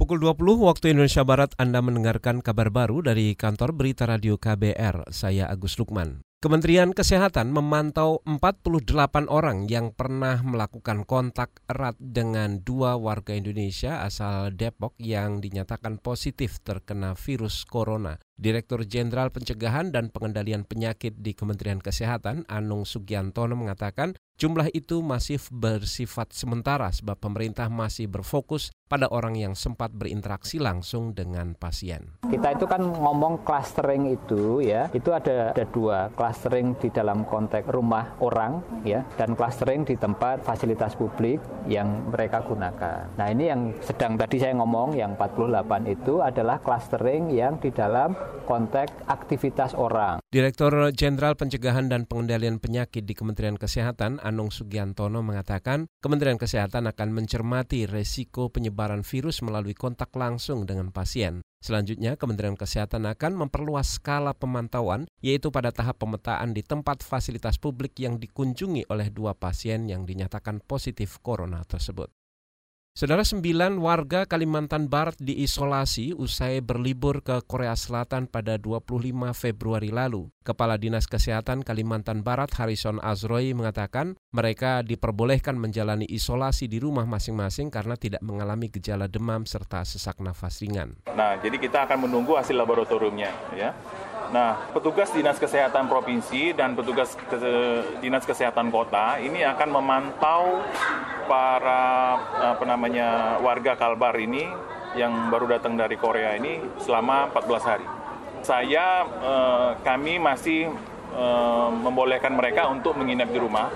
Pukul 20 waktu Indonesia Barat Anda mendengarkan kabar baru dari kantor berita radio KBR. Saya Agus Lukman. Kementerian Kesehatan memantau 48 orang yang pernah melakukan kontak erat dengan dua warga Indonesia asal Depok yang dinyatakan positif terkena virus corona. Direktur Jenderal Pencegahan dan Pengendalian Penyakit di Kementerian Kesehatan, Anung Sugiantono mengatakan jumlah itu masih bersifat sementara sebab pemerintah masih berfokus pada orang yang sempat berinteraksi langsung dengan pasien. Kita itu kan ngomong clustering itu ya, itu ada ada dua, clustering di dalam konteks rumah orang ya dan clustering di tempat fasilitas publik yang mereka gunakan. Nah, ini yang sedang tadi saya ngomong yang 48 itu adalah clustering yang di dalam konteks aktivitas orang. Direktur Jenderal Pencegahan dan Pengendalian Penyakit di Kementerian Kesehatan, Anung Sugiantono mengatakan, Kementerian Kesehatan akan mencermati resiko penyebaran virus melalui kontak langsung dengan pasien. Selanjutnya, Kementerian Kesehatan akan memperluas skala pemantauan, yaitu pada tahap pemetaan di tempat fasilitas publik yang dikunjungi oleh dua pasien yang dinyatakan positif corona tersebut. Saudara sembilan warga Kalimantan Barat diisolasi usai berlibur ke Korea Selatan pada 25 Februari lalu. Kepala Dinas Kesehatan Kalimantan Barat Harrison Azroi mengatakan mereka diperbolehkan menjalani isolasi di rumah masing-masing karena tidak mengalami gejala demam serta sesak nafas ringan. Nah, jadi kita akan menunggu hasil laboratoriumnya ya. Nah, petugas Dinas Kesehatan Provinsi dan petugas Dinas Kesehatan Kota ini akan memantau para apa namanya warga Kalbar ini yang baru datang dari Korea ini selama 14 hari. Saya eh, kami masih eh, membolehkan mereka untuk menginap di rumah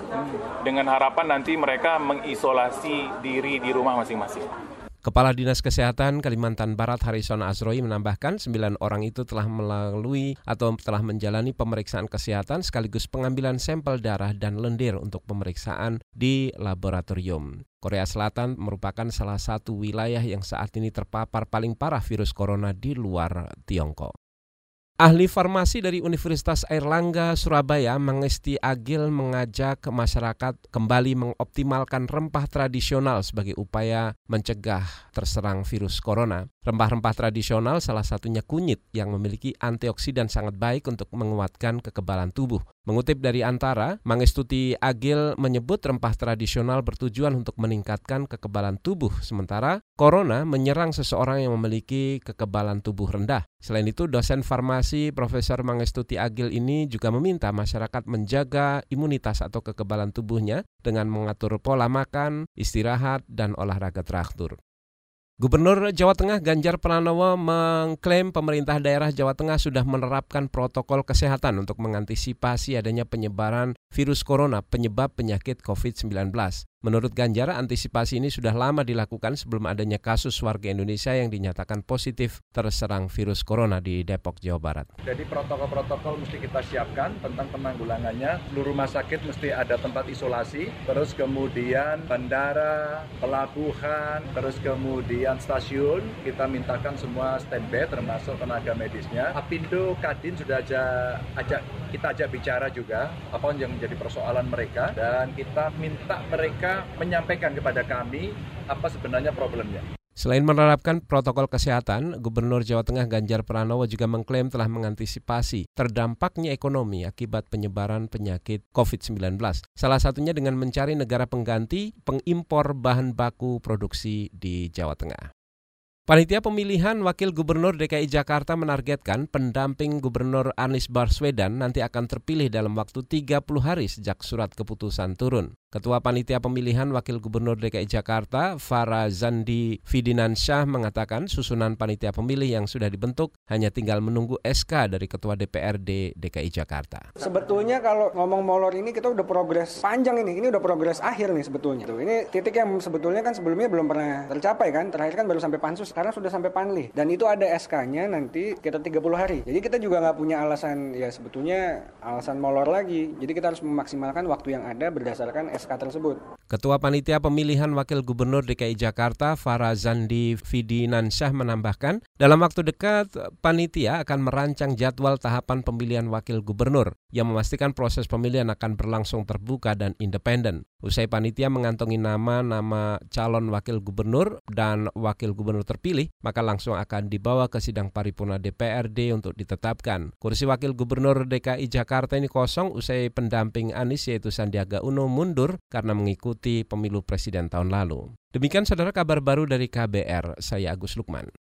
dengan harapan nanti mereka mengisolasi diri di rumah masing-masing. Kepala Dinas Kesehatan Kalimantan Barat Harrison Azroi menambahkan sembilan orang itu telah melalui atau telah menjalani pemeriksaan kesehatan sekaligus pengambilan sampel darah dan lendir untuk pemeriksaan di laboratorium. Korea Selatan merupakan salah satu wilayah yang saat ini terpapar paling parah virus corona di luar Tiongkok. Ahli farmasi dari Universitas Airlangga Surabaya Mangesti Agil mengajak masyarakat kembali mengoptimalkan rempah tradisional sebagai upaya mencegah terserang virus corona. Rempah-rempah tradisional salah satunya kunyit yang memiliki antioksidan sangat baik untuk menguatkan kekebalan tubuh. Mengutip dari Antara, Mangestuti Agil menyebut rempah tradisional bertujuan untuk meningkatkan kekebalan tubuh, sementara corona menyerang seseorang yang memiliki kekebalan tubuh rendah. Selain itu, dosen farmasi Profesor Mangestuti Agil ini juga meminta masyarakat menjaga imunitas atau kekebalan tubuhnya dengan mengatur pola makan, istirahat, dan olahraga teratur. Gubernur Jawa Tengah Ganjar Pranowo mengklaim pemerintah daerah Jawa Tengah sudah menerapkan protokol kesehatan untuk mengantisipasi adanya penyebaran virus corona penyebab penyakit COVID-19. Menurut Ganjar, antisipasi ini sudah lama dilakukan sebelum adanya kasus warga Indonesia yang dinyatakan positif terserang virus corona di Depok, Jawa Barat. Jadi protokol-protokol mesti kita siapkan tentang penanggulangannya. Seluruh rumah sakit mesti ada tempat isolasi, terus kemudian bandara, pelabuhan, terus kemudian stasiun, kita mintakan semua standby termasuk tenaga medisnya. Apindo, Kadin sudah aja ajak kita ajak bicara juga apa yang menjadi persoalan mereka dan kita minta mereka menyampaikan kepada kami apa sebenarnya problemnya. Selain menerapkan protokol kesehatan, Gubernur Jawa Tengah Ganjar Pranowo juga mengklaim telah mengantisipasi terdampaknya ekonomi akibat penyebaran penyakit COVID-19. Salah satunya dengan mencari negara pengganti pengimpor bahan baku produksi di Jawa Tengah. Panitia pemilihan Wakil Gubernur DKI Jakarta menargetkan pendamping Gubernur Anies Baswedan nanti akan terpilih dalam waktu 30 hari sejak surat keputusan turun. Ketua Panitia Pemilihan Wakil Gubernur DKI Jakarta, Farah Zandi Fidinansyah mengatakan susunan panitia pemilih yang sudah dibentuk hanya tinggal menunggu SK dari Ketua DPRD DKI Jakarta. Sebetulnya kalau ngomong molor ini kita udah progres panjang ini, ini udah progres akhir nih sebetulnya. Tuh, ini titik yang sebetulnya kan sebelumnya belum pernah tercapai kan, terakhir kan baru sampai pansus, sekarang sudah sampai panli. Dan itu ada SK-nya nanti kita 30 hari. Jadi kita juga nggak punya alasan, ya sebetulnya alasan molor lagi. Jadi kita harus memaksimalkan waktu yang ada berdasarkan SK SK tersebut. Ketua Panitia Pemilihan Wakil Gubernur DKI Jakarta Farazandi Fidinansyah menambahkan, dalam waktu dekat panitia akan merancang jadwal tahapan pemilihan wakil gubernur yang memastikan proses pemilihan akan berlangsung terbuka dan independen. Usai panitia mengantongi nama-nama calon wakil gubernur dan wakil gubernur terpilih, maka langsung akan dibawa ke sidang paripurna DPRD untuk ditetapkan. Kursi wakil gubernur DKI Jakarta ini kosong usai pendamping Anies yaitu Sandiaga Uno karena mengikuti pemilu presiden tahun lalu. Demikian saudara kabar baru dari KBR, saya Agus Lukman.